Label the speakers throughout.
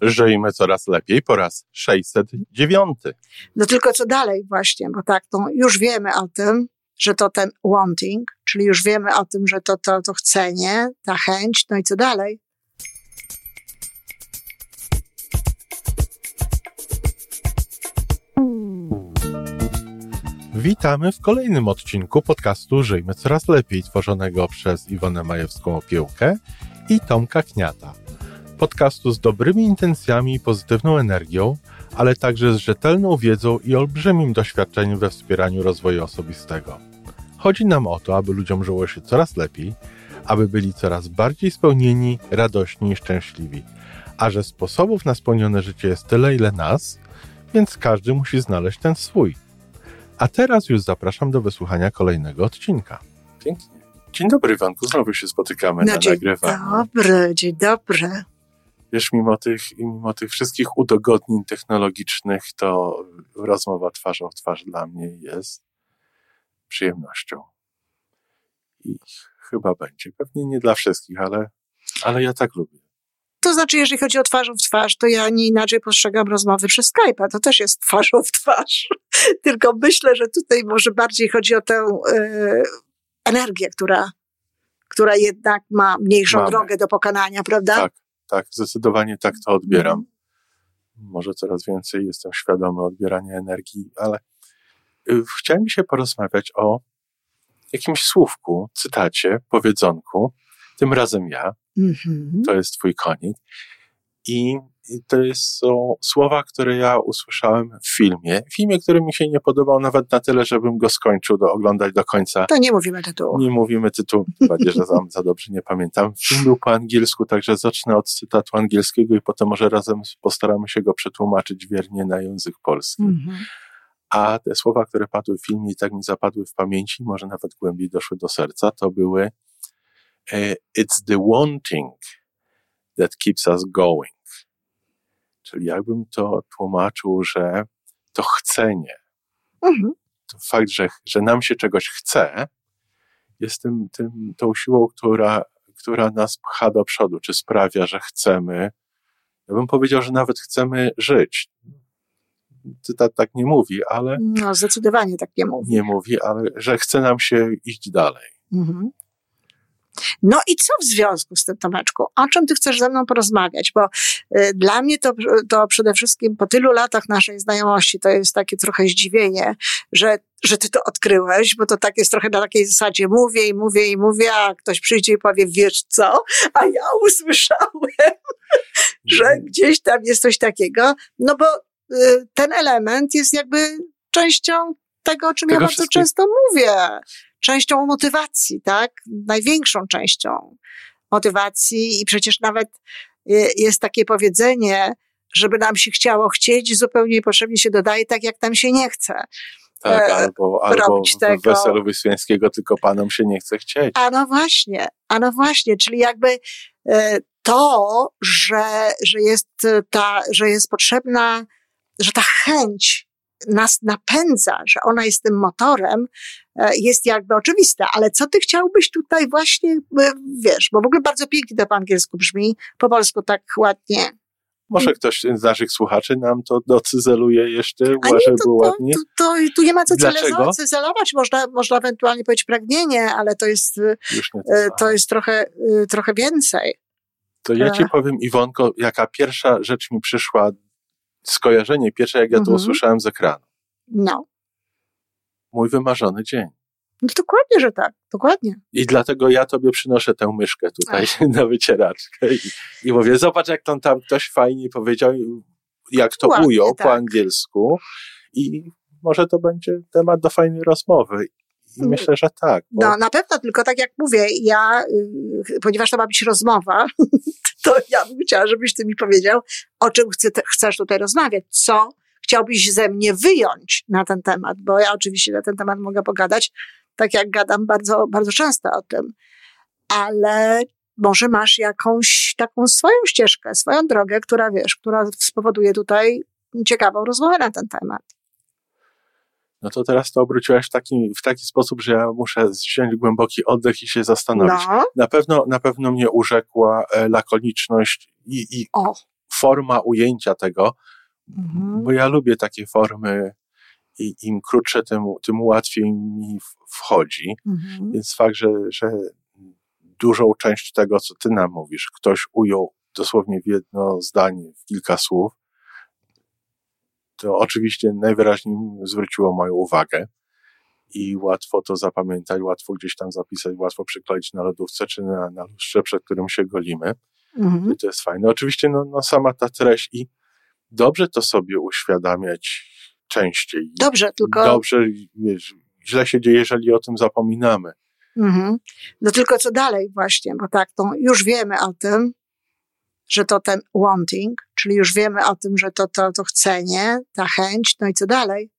Speaker 1: Żyjmy coraz lepiej po raz 609.
Speaker 2: No tylko co dalej właśnie, bo tak, to już wiemy o tym, że to ten wanting, czyli już wiemy o tym, że to, to, to chcenie, ta chęć, no i co dalej?
Speaker 1: Witamy w kolejnym odcinku podcastu Żyjmy Coraz Lepiej, tworzonego przez Iwonę Majewską-Opiełkę i Tomka Kniata. Podcastu z dobrymi intencjami i pozytywną energią, ale także z rzetelną wiedzą i olbrzymim doświadczeniem we wspieraniu rozwoju osobistego. Chodzi nam o to, aby ludziom żyło się coraz lepiej, aby byli coraz bardziej spełnieni, radośni i szczęśliwi. A że sposobów na spełnione życie jest tyle, ile nas, więc każdy musi znaleźć ten swój. A teraz już zapraszam do wysłuchania kolejnego odcinka. Pięknie. Dzień dobry, Iwanku. Znowu się spotykamy
Speaker 2: No
Speaker 1: na
Speaker 2: dzień
Speaker 1: nagrywaniu.
Speaker 2: dobry, dzień dobry.
Speaker 1: Wiesz, mimo tych, mimo tych wszystkich udogodnień technologicznych, to rozmowa twarzą w twarz dla mnie jest przyjemnością. I chyba będzie. Pewnie nie dla wszystkich, ale, ale ja tak lubię.
Speaker 2: To znaczy, jeżeli chodzi o twarzą w twarz, to ja nie inaczej postrzegam rozmowy przez Skype'a. To też jest twarzą w twarz. Tylko myślę, że tutaj może bardziej chodzi o tę e, energię, która, która jednak ma mniejszą
Speaker 1: Mamy.
Speaker 2: drogę do pokonania, prawda?
Speaker 1: Tak, tak, zdecydowanie tak to odbieram.
Speaker 2: Mhm.
Speaker 1: Może coraz więcej jestem świadomy odbierania energii, ale y, chciałem się porozmawiać o jakimś słówku, cytacie, powiedzonku. Tym razem ja,
Speaker 2: Mhm.
Speaker 1: to jest twój konik. I to jest, są słowa, które ja usłyszałem w filmie. W filmie, który mi się nie podobał nawet na tyle, żebym go skończył do, oglądać do końca.
Speaker 2: To nie mówimy tytułu.
Speaker 1: Nie mówimy tytułu, bardziej, że za, za dobrze nie pamiętam. Film był po angielsku, także zacznę od cytatu angielskiego i potem może razem postaramy się go przetłumaczyć wiernie na język polski.
Speaker 2: Mhm.
Speaker 1: A te słowa, które padły w filmie i tak mi zapadły w pamięci, może nawet głębiej doszły do serca, to były e, It's the wanting that keeps us going. Czyli jakbym to tłumaczył, że to chcenie,
Speaker 2: Mhm.
Speaker 1: to fakt, że, że nam się czegoś chce, jest tym, tym, tą siłą, która, która nas pcha do przodu, czy sprawia, że chcemy. Ja bym powiedział, że nawet chcemy żyć. Cytat tak nie mówi, ale
Speaker 2: No, zdecydowanie tak nie mówi.
Speaker 1: nie mówi, ale że chce nam się iść dalej.
Speaker 2: Mhm. No i co w związku z tym, Tomeczku? O czym ty chcesz ze mną porozmawiać? Bo y, dla mnie to, to przede wszystkim po tylu latach naszej znajomości to jest takie trochę zdziwienie, że, że ty to odkryłeś, bo to tak jest trochę na takiej zasadzie mówię i mówię i mówię, a ktoś przyjdzie i powie, wiesz co? A ja usłyszałem, że gdzieś tam jest coś takiego, no bo y, ten element jest jakby częścią tego, o czym
Speaker 1: Tego
Speaker 2: ja bardzo często mówię. Częścią motywacji, tak? Największą częścią motywacji i przecież nawet y, jest takie powiedzenie, żeby nam się chciało chcieć, zupełnie niepotrzebnie się dodaje tak, jak nam się nie chce.
Speaker 1: Tak,
Speaker 2: E,
Speaker 1: albo, albo w weselu Wyspiańskiego tylko panom się nie chce chcieć.
Speaker 2: A no właśnie, a no właśnie, czyli jakby e, to, że, że jest ta, że jest potrzebna, że ta chęć nas napędza, że ona jest tym motorem, e, jest jakby oczywista. Ale co ty chciałbyś tutaj właśnie, e, wiesz, bo w ogóle bardzo pięknie to po angielsku brzmi, po polsku tak ładnie.
Speaker 1: Może ktoś z naszych słuchaczy nam to docyzeluje jeszcze,
Speaker 2: A
Speaker 1: żeby
Speaker 2: nie, to,
Speaker 1: było
Speaker 2: to,
Speaker 1: ładniej.
Speaker 2: to, to, tu nie ma co
Speaker 1: Dlaczego?
Speaker 2: cyzelo- cyzelować, można, można ewentualnie powiedzieć pragnienie, ale to jest, e,
Speaker 1: to,
Speaker 2: to jest trochę, trochę więcej.
Speaker 1: To ja ci powiem, Iwonko, jaka pierwsza rzecz mi przyszła, skojarzenie pierwsze, jak ja to
Speaker 2: Mhm.
Speaker 1: usłyszałem z ekranu.
Speaker 2: No.
Speaker 1: Mój wymarzony dzień.
Speaker 2: No dokładnie, że tak, dokładnie.
Speaker 1: I dlatego ja tobie przynoszę tę myszkę tutaj na wycieraczkę i, i mówię, zobacz jak tam, tam ktoś fajnie powiedział, jak to
Speaker 2: Ładnie,
Speaker 1: ujął
Speaker 2: tak.
Speaker 1: po angielsku i może to będzie temat do fajnej rozmowy. Myślę, że tak. Bo
Speaker 2: No na pewno, tylko tak jak mówię, ja, y, ponieważ to ma być rozmowa, to ja bym chciała, żebyś ty mi powiedział, o czym chce, chcesz tutaj rozmawiać, co chciałbyś ze mnie wyjąć na ten temat, bo ja oczywiście na ten temat mogę pogadać, tak jak gadam bardzo, bardzo często o tym, ale może masz jakąś taką swoją ścieżkę, swoją drogę, która wiesz, która spowoduje tutaj ciekawą rozmowę na ten temat.
Speaker 1: No to teraz to obróciłaś w taki, w taki sposób, że ja muszę wziąć głęboki oddech i się zastanowić.
Speaker 2: No,
Speaker 1: Na pewno, na pewno mnie urzekła e, lakoniczność i, i
Speaker 2: o,
Speaker 1: forma ujęcia tego,
Speaker 2: Mhm.
Speaker 1: bo ja lubię takie formy i im krótsze, tym, tym łatwiej mi wchodzi.
Speaker 2: Mhm.
Speaker 1: Więc fakt, że, że dużą część tego, co ty nam mówisz, ktoś ujął dosłownie w jedno zdanie, w kilka słów, to oczywiście najwyraźniej zwróciło moją uwagę i łatwo to zapamiętać, łatwo gdzieś tam zapisać, łatwo przykleić na lodówce czy na, na lustrze, przed którym się golimy.
Speaker 2: Mhm.
Speaker 1: I to jest fajne. Oczywiście no, no sama ta treść i dobrze to sobie uświadamiać częściej.
Speaker 2: Dobrze, tylko.
Speaker 1: Dobrze, wiesz, źle się dzieje, jeżeli o tym zapominamy.
Speaker 2: Mhm. No tylko co dalej właśnie, bo tak, to już wiemy o tym, że to ten wanting, czyli już wiemy o tym, że to, to, to chcenie, ta chęć, no i co dalej?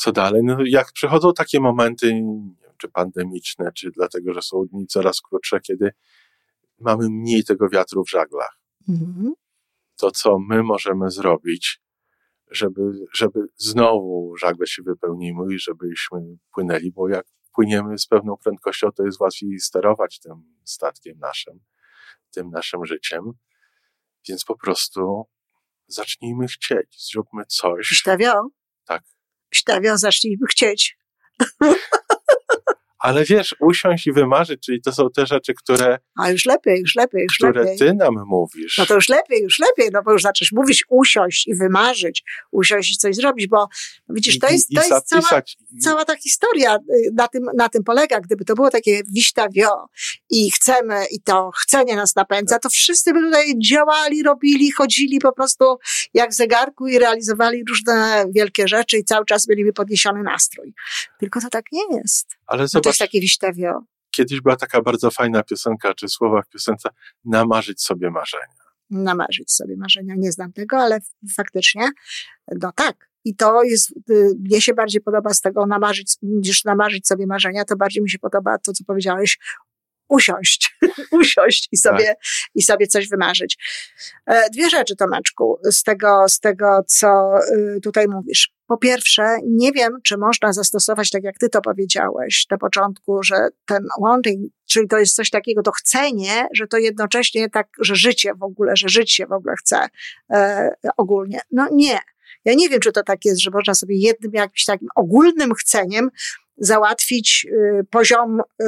Speaker 1: co dalej? No, jak przychodzą takie momenty, nie wiem, czy pandemiczne, czy dlatego, że są dni coraz krótsze, kiedy mamy mniej tego wiatru w żaglach,
Speaker 2: Mhm.
Speaker 1: to co my możemy zrobić, żeby, żeby znowu żagle się wypełniły i żebyśmy płynęli, bo jak płyniemy z pewną prędkością, to jest łatwiej sterować tym statkiem naszym, tym naszym życiem. Więc po prostu zacznijmy chcieć, zróbmy coś.
Speaker 2: Śtawio?
Speaker 1: Tak.
Speaker 2: Śtawio, zacznijmy chcieć.
Speaker 1: Ale wiesz, usiąść i wymarzyć, czyli to są te rzeczy, które,
Speaker 2: A już lepiej, już lepiej, już
Speaker 1: które
Speaker 2: lepiej.
Speaker 1: ty nam mówisz.
Speaker 2: No to już lepiej, już lepiej, no bo już zaczniesz mówić, usiąść i wymarzyć, usiąść i coś zrobić, bo no widzisz, to jest,
Speaker 1: i
Speaker 2: to jest cała, cała ta historia y, na tym, na tym polega. Gdyby to było takie wiśtawio i chcemy, i to chcenie nas napędza, to wszyscy by tutaj działali, robili, chodzili po prostu jak w zegarku i realizowali różne wielkie rzeczy i cały czas mieliby podniesiony nastrój. Tylko to tak nie jest.
Speaker 1: Ale
Speaker 2: No
Speaker 1: zobacz,
Speaker 2: jest takie wiśtawio.
Speaker 1: kiedyś była taka bardzo fajna piosenka, czy słowa w piosence, namarzyć sobie marzenia.
Speaker 2: namarzyć sobie marzenia. Nie znam tego, ale faktycznie, no tak. I to jest, y, mnie się bardziej podoba z tego namarzyć, niż namarzyć sobie marzenia, to bardziej mi się podoba to, co powiedziałeś, usiąść, usiąść i sobie, i sobie coś wymarzyć. E, Dwie rzeczy, Tomeczku, z tego, z tego, co y, tutaj mówisz. Po pierwsze, nie wiem, czy można zastosować, tak jak ty to powiedziałeś na początku, że ten wanting, czyli to jest coś takiego, to chcenie, że to jednocześnie tak, że życie w ogóle, że żyć się w ogóle chce e, ogólnie. No nie. Ja nie wiem, czy to tak jest, że można sobie jednym jakimś takim ogólnym chceniem załatwić y, poziom y,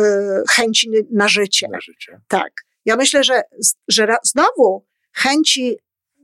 Speaker 2: chęci na życie.
Speaker 1: Na życie.
Speaker 2: Tak. Ja myślę, że, że znowu chęci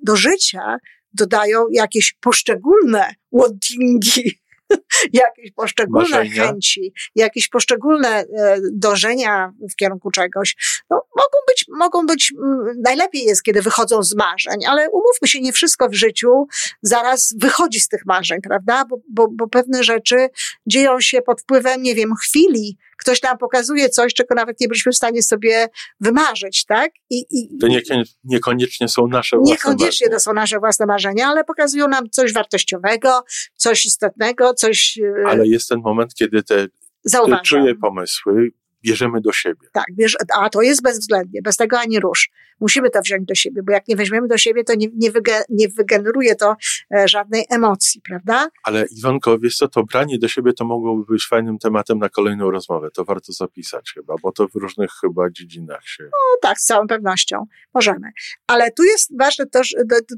Speaker 2: do życia dodają jakieś poszczególne wantingi, jakieś poszczególne
Speaker 1: Marzenia.
Speaker 2: chęci, jakieś poszczególne e, dążenia w kierunku czegoś. No, mogą być, mogą być, mm, najlepiej jest, kiedy wychodzą z marzeń, ale umówmy się, nie wszystko w życiu zaraz wychodzi z tych marzeń, prawda? Bo, bo, bo pewne rzeczy dzieją się pod wpływem, nie wiem, chwili. Ktoś nam pokazuje coś, czego nawet nie byliśmy w stanie sobie wymarzyć, tak? I, i,
Speaker 1: To niekonie- niekoniecznie są nasze własne
Speaker 2: Niekoniecznie
Speaker 1: marzenia.
Speaker 2: to są nasze własne marzenia, ale pokazują nam coś wartościowego, coś istotnego, coś e,
Speaker 1: Ale jest ten moment, kiedy te,
Speaker 2: zauważam.
Speaker 1: czuje pomysły bierzemy do siebie.
Speaker 2: Tak, bierz, a to jest bezwzględnie, bez tego ani rusz. Musimy to wziąć do siebie, bo jak nie weźmiemy do siebie, to nie, nie, wyge, nie wygeneruje to e, żadnej emocji, prawda?
Speaker 1: Ale Iwonko, wiesz co, to branie do siebie to mogłoby być fajnym tematem na kolejną rozmowę. To warto zapisać chyba, bo to w różnych chyba dziedzinach się...
Speaker 2: No tak, z całą pewnością możemy. Ale tu jest ważne to,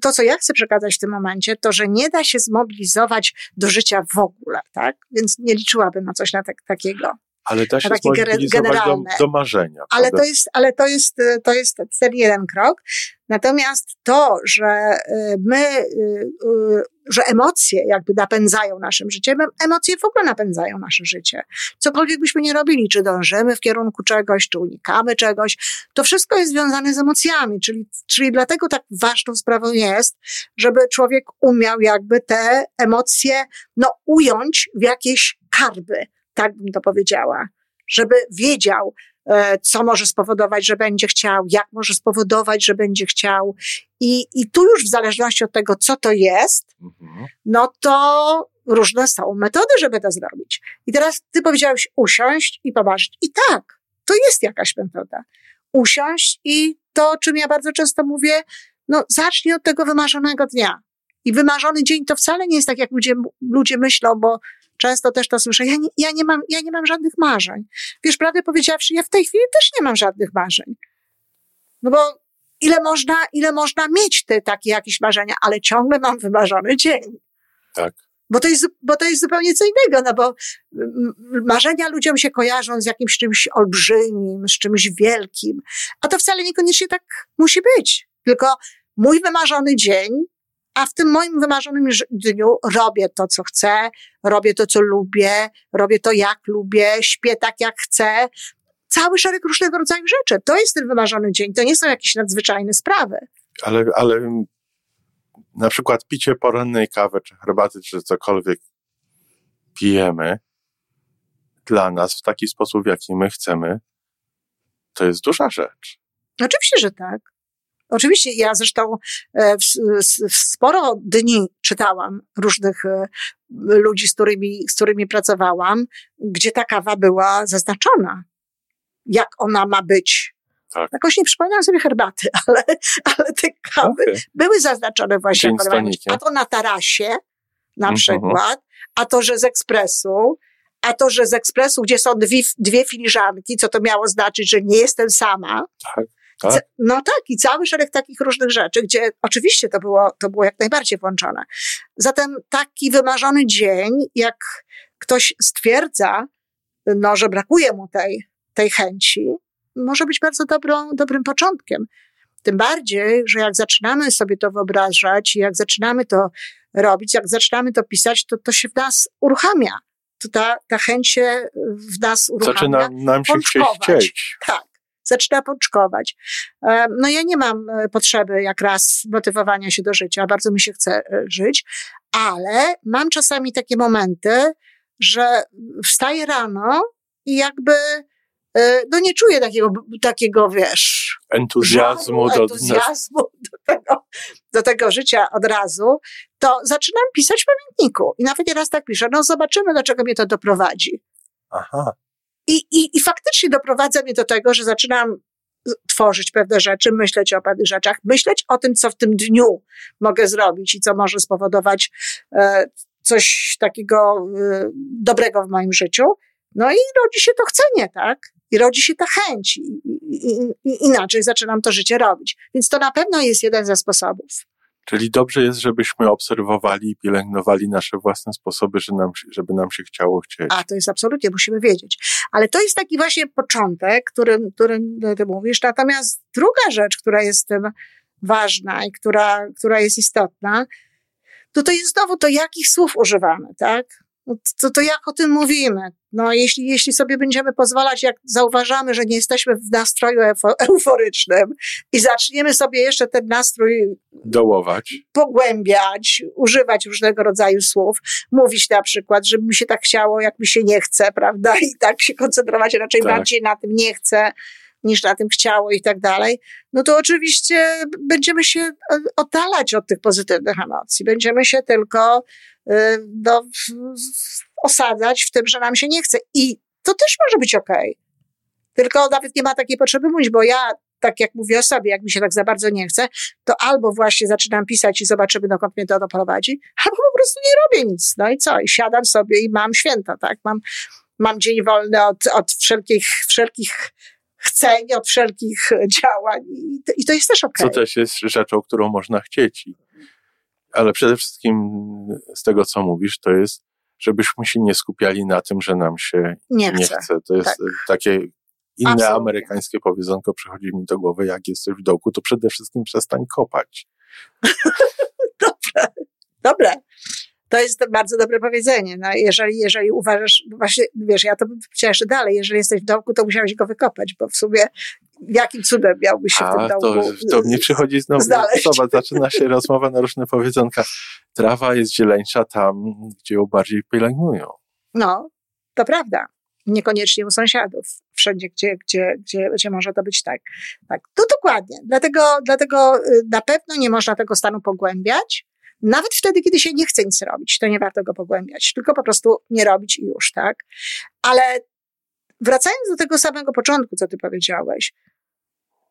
Speaker 2: to, co ja chcę przekazać w tym momencie, to, że nie da się zmobilizować do życia w ogóle, tak? Więc nie liczyłabym na coś na tak, takiego.
Speaker 1: Ale da się zmobilizować do,
Speaker 2: generalne.
Speaker 1: do marzenia.
Speaker 2: Ale
Speaker 1: prawda?
Speaker 2: to jest, ale to jest, to jest ten jeden krok. Natomiast to, że e, my, e, e, że emocje jakby napędzają naszym życiem, emocje w ogóle napędzają nasze życie. Cokolwiek byśmy nie robili, czy dążymy w kierunku czegoś, czy unikamy czegoś, to wszystko jest związane z emocjami, czyli, czyli dlatego tak ważną sprawą jest, żeby człowiek umiał jakby te emocje, no, ująć w jakieś karby, tak bym to powiedziała. Żeby wiedział, e, co może spowodować, że będzie chciał, jak może spowodować, że będzie chciał. I, I tu już w zależności od tego, co to jest,
Speaker 1: Mhm.
Speaker 2: no to różne są metody, żeby to zrobić. I teraz ty powiedziałeś usiąść i pomarzyć. I tak, to jest jakaś metoda. Usiąść i to, o czym ja bardzo często mówię, no zacznij od tego wymarzonego dnia. I wymarzony dzień to wcale nie jest tak, jak ludzie, ludzie myślą, bo często też to słyszę. Ja nie, ja, nie mam, ja nie mam żadnych marzeń. Wiesz, prawdę powiedziawszy, ja w tej chwili też nie mam żadnych marzeń. No bo ile można, ile można mieć te takie jakieś marzenia, ale ciągle mam wymarzony dzień.
Speaker 1: Tak.
Speaker 2: Bo to jest, bo to jest zupełnie co innego, no bo marzenia ludziom się kojarzą z jakimś czymś olbrzymim, z czymś wielkim, a to wcale niekoniecznie tak musi być. Tylko mój wymarzony dzień, a w tym moim wymarzonym dniu robię to, co chcę, robię to, co lubię, robię to, jak lubię, śpię tak, jak chcę. Cały szereg różnego rodzaju rzeczy. To jest ten wymarzony dzień. To nie są jakieś nadzwyczajne sprawy.
Speaker 1: Ale, ale na przykład picie porannej kawy, czy herbaty, czy cokolwiek pijemy dla nas w taki sposób, w jaki my chcemy, to jest duża rzecz.
Speaker 2: Oczywiście, że tak. Oczywiście ja zresztą e, w, w sporo dni czytałam różnych e, ludzi, z którymi, z którymi pracowałam, gdzie ta kawa była zaznaczona. Jak ona ma być, tak. Jakoś nie przypominam sobie herbaty, ale, ale te kawy okay. były zaznaczone właśnie. A to na tarasie na -hmm. przykład, a to, że z ekspresu, a to, że z ekspresu, gdzie są dwie, dwie filiżanki, co to miało znaczyć, że nie jestem sama.
Speaker 1: Tak. Tak?
Speaker 2: No tak, i cały szereg takich różnych rzeczy, gdzie oczywiście to było, to było jak najbardziej włączone. Zatem taki wymarzony dzień, jak ktoś stwierdza, no, że brakuje mu tej, tej chęci, może być bardzo dobrą, dobrym początkiem. Tym bardziej, że jak zaczynamy sobie to wyobrażać, jak zaczynamy to robić, jak zaczynamy to pisać, to to się w nas uruchamia. To ta, ta chęć się w nas uruchamia.
Speaker 1: Zaczyna nam się chcieć.
Speaker 2: Tak, zaczyna pączkować. E, no ja nie mam e, potrzeby jak raz motywowania się do życia, bardzo mi się chce e, żyć, ale mam czasami takie momenty, że wstaję rano i jakby no nie czuję takiego, takiego wiesz,
Speaker 1: entuzjazmu,
Speaker 2: żaru, do, entuzjazmu do, tego, do tego życia od razu, to zaczynam pisać w pamiętniku. I nawet raz tak piszę, no zobaczymy, do czego mnie to doprowadzi.
Speaker 1: Aha.
Speaker 2: I, i, I faktycznie doprowadza mnie do tego, że zaczynam tworzyć pewne rzeczy, myśleć o pewnych rzeczach, myśleć o tym, co w tym dniu mogę zrobić i co może spowodować e, coś takiego e, dobrego w moim życiu. No i rodzi się to chcenie, tak? i rodzi się ta chęć i, i, i, inaczej zaczynam to życie robić. Więc to na pewno jest jeden ze sposobów.
Speaker 1: Czyli dobrze jest, żebyśmy obserwowali i pielęgnowali nasze własne sposoby, że nam, żeby nam się chciało chcieć.
Speaker 2: A, to jest absolutnie, musimy wiedzieć. Ale to jest taki właśnie początek, którym, którym ty mówisz. Natomiast druga rzecz, która jest tym ważna i która, która jest istotna, to to jest znowu to, jakich słów używamy, tak? No to, to jak o tym mówimy? No, jeśli, jeśli sobie będziemy pozwalać, jak zauważamy, że nie jesteśmy w nastroju euforycznym i zaczniemy sobie jeszcze ten nastrój
Speaker 1: dołować,
Speaker 2: pogłębiać, używać różnego rodzaju słów, mówić na przykład, że mi się tak chciało, jak mi się nie chce, prawda? I tak się koncentrować raczej tak. bardziej na tym nie chcę, niż na tym chciało i tak dalej, no to oczywiście będziemy się e, oddalać od tych pozytywnych emocji. Będziemy się tylko Y, no, osadzać w tym, że nam się nie chce. I to też może być okej. Tylko nawet nie ma takiej potrzeby mówić, bo ja, tak jak mówię o sobie, jak mi się tak za bardzo nie chce, to albo właśnie zaczynam pisać i zobaczymy, dokąd mnie to doprowadzi, albo po prostu nie robię nic. No i co? I siadam sobie i mam święta, tak? Mam, mam dzień wolny od, od wszelkich, wszelkich chceń, od wszelkich działań i to, jest też okej.
Speaker 1: Okay. Co też jest rzeczą, którą można chcieć ale przede wszystkim z tego, co mówisz, to jest, żebyśmy się nie skupiali na tym, że nam się nie, nie chce. To jest tak. takie inne Absolutnie. amerykańskie powiedzonko przychodzi mi do głowy, jak jesteś w dołku, to przede wszystkim przestań kopać.
Speaker 2: Dobre, dobre. To jest bardzo dobre powiedzenie. No, jeżeli, jeżeli uważasz, właśnie, wiesz, ja to bym chciała jeszcze dalej, jeżeli jesteś w dołku, to musiałeś go wykopać, bo w sumie jakim cudem miałbyś się A, w tym dołku
Speaker 1: to, to mnie przychodzi znowu, znaleźć. zobacz, zaczyna się rozmowa na różne powiedzonka. Trawa jest zieleńsza tam, gdzie ją bardziej pielęgnują.
Speaker 2: No, to prawda. Niekoniecznie u sąsiadów. Wszędzie, gdzie, gdzie, gdzie, gdzie może to być tak. tak. To dokładnie. Dlatego, dlatego y, na pewno nie można tego stanu pogłębiać. Nawet wtedy, kiedy się nie chce nic robić, to nie warto go pogłębiać, tylko po prostu nie robić i już, tak? Ale wracając do tego samego początku, co ty powiedziałeś,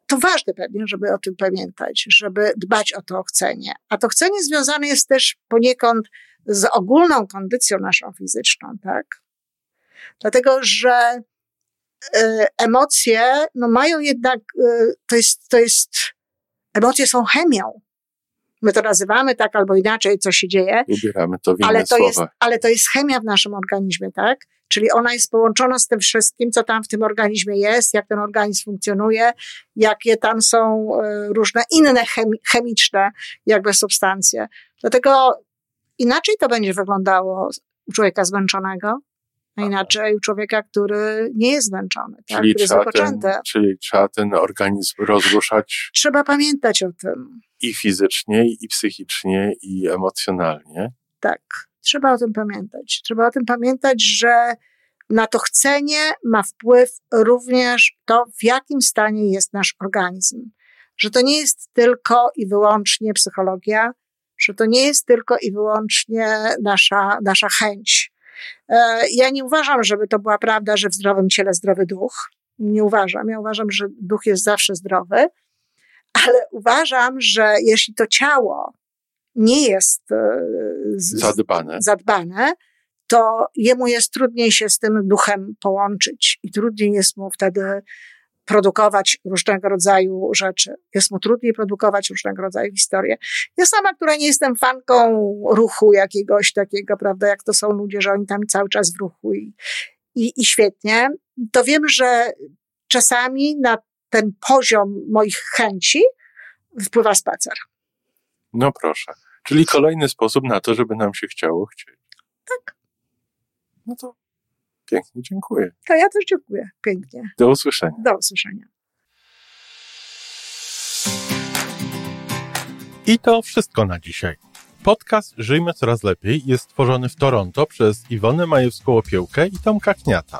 Speaker 2: to ważne pewnie, żeby o tym pamiętać, żeby dbać o to chcenie. A to chcenie związane jest też poniekąd z ogólną kondycją naszą fizyczną, tak? Dlatego, że y, emocje, no mają jednak, y, to jest, to jest Emocje są chemią. My to nazywamy tak albo inaczej, co się dzieje.
Speaker 1: Ubieramy to w inne
Speaker 2: ale to,
Speaker 1: słowa.
Speaker 2: jest, ale to jest chemia w naszym organizmie, tak? Czyli ona jest połączona z tym wszystkim, co tam w tym organizmie jest, jak ten organizm funkcjonuje, jakie tam są e, różne inne chemi chemiczne jakby substancje. Dlatego inaczej to będzie wyglądało u człowieka zmęczonego, a inaczej u człowieka, który nie jest zmęczony, tak?
Speaker 1: Czyli
Speaker 2: który jest
Speaker 1: trzeba, ten,
Speaker 2: wypoczęty.
Speaker 1: czyli trzeba ten organizm rozruszać
Speaker 2: Trzeba pamiętać o tym.
Speaker 1: I fizycznie, i psychicznie, i emocjonalnie.
Speaker 2: Tak, trzeba o tym pamiętać. Trzeba o tym pamiętać, że na to chcenie ma wpływ również to, w jakim stanie jest nasz organizm. Że to nie jest tylko i wyłącznie psychologia, że to nie jest tylko i wyłącznie nasza, nasza chęć. E, Ja nie uważam, żeby to była prawda, że w zdrowym ciele zdrowy duch. Nie uważam. Ja uważam, że duch jest zawsze zdrowy, ale uważam, że jeśli to ciało nie jest e, z-
Speaker 1: Zadbane.
Speaker 2: zadbane, to jemu jest trudniej się z tym duchem połączyć i trudniej jest mu wtedy produkować różnego rodzaju rzeczy. Jest mu trudniej produkować różnego rodzaju historie. Ja sama, która nie jestem fanką ruchu jakiegoś takiego, prawda, jak to są ludzie, że oni tam cały czas w ruchu i, i, i świetnie, to wiem, że czasami na ten poziom moich chęci wpływa spacer.
Speaker 1: No proszę. Czyli kolejny sposób na to, żeby nam się chciało chcieć.
Speaker 2: Tak.
Speaker 1: No to pięknie dziękuję.
Speaker 2: To ja też dziękuję pięknie.
Speaker 1: Do usłyszenia.
Speaker 2: Do usłyszenia.
Speaker 1: I to wszystko na dzisiaj. Podcast Żyjmy Coraz Lepiej jest stworzony w Toronto przez Iwonę Majewską-Opiełkę i Tomka Kniata.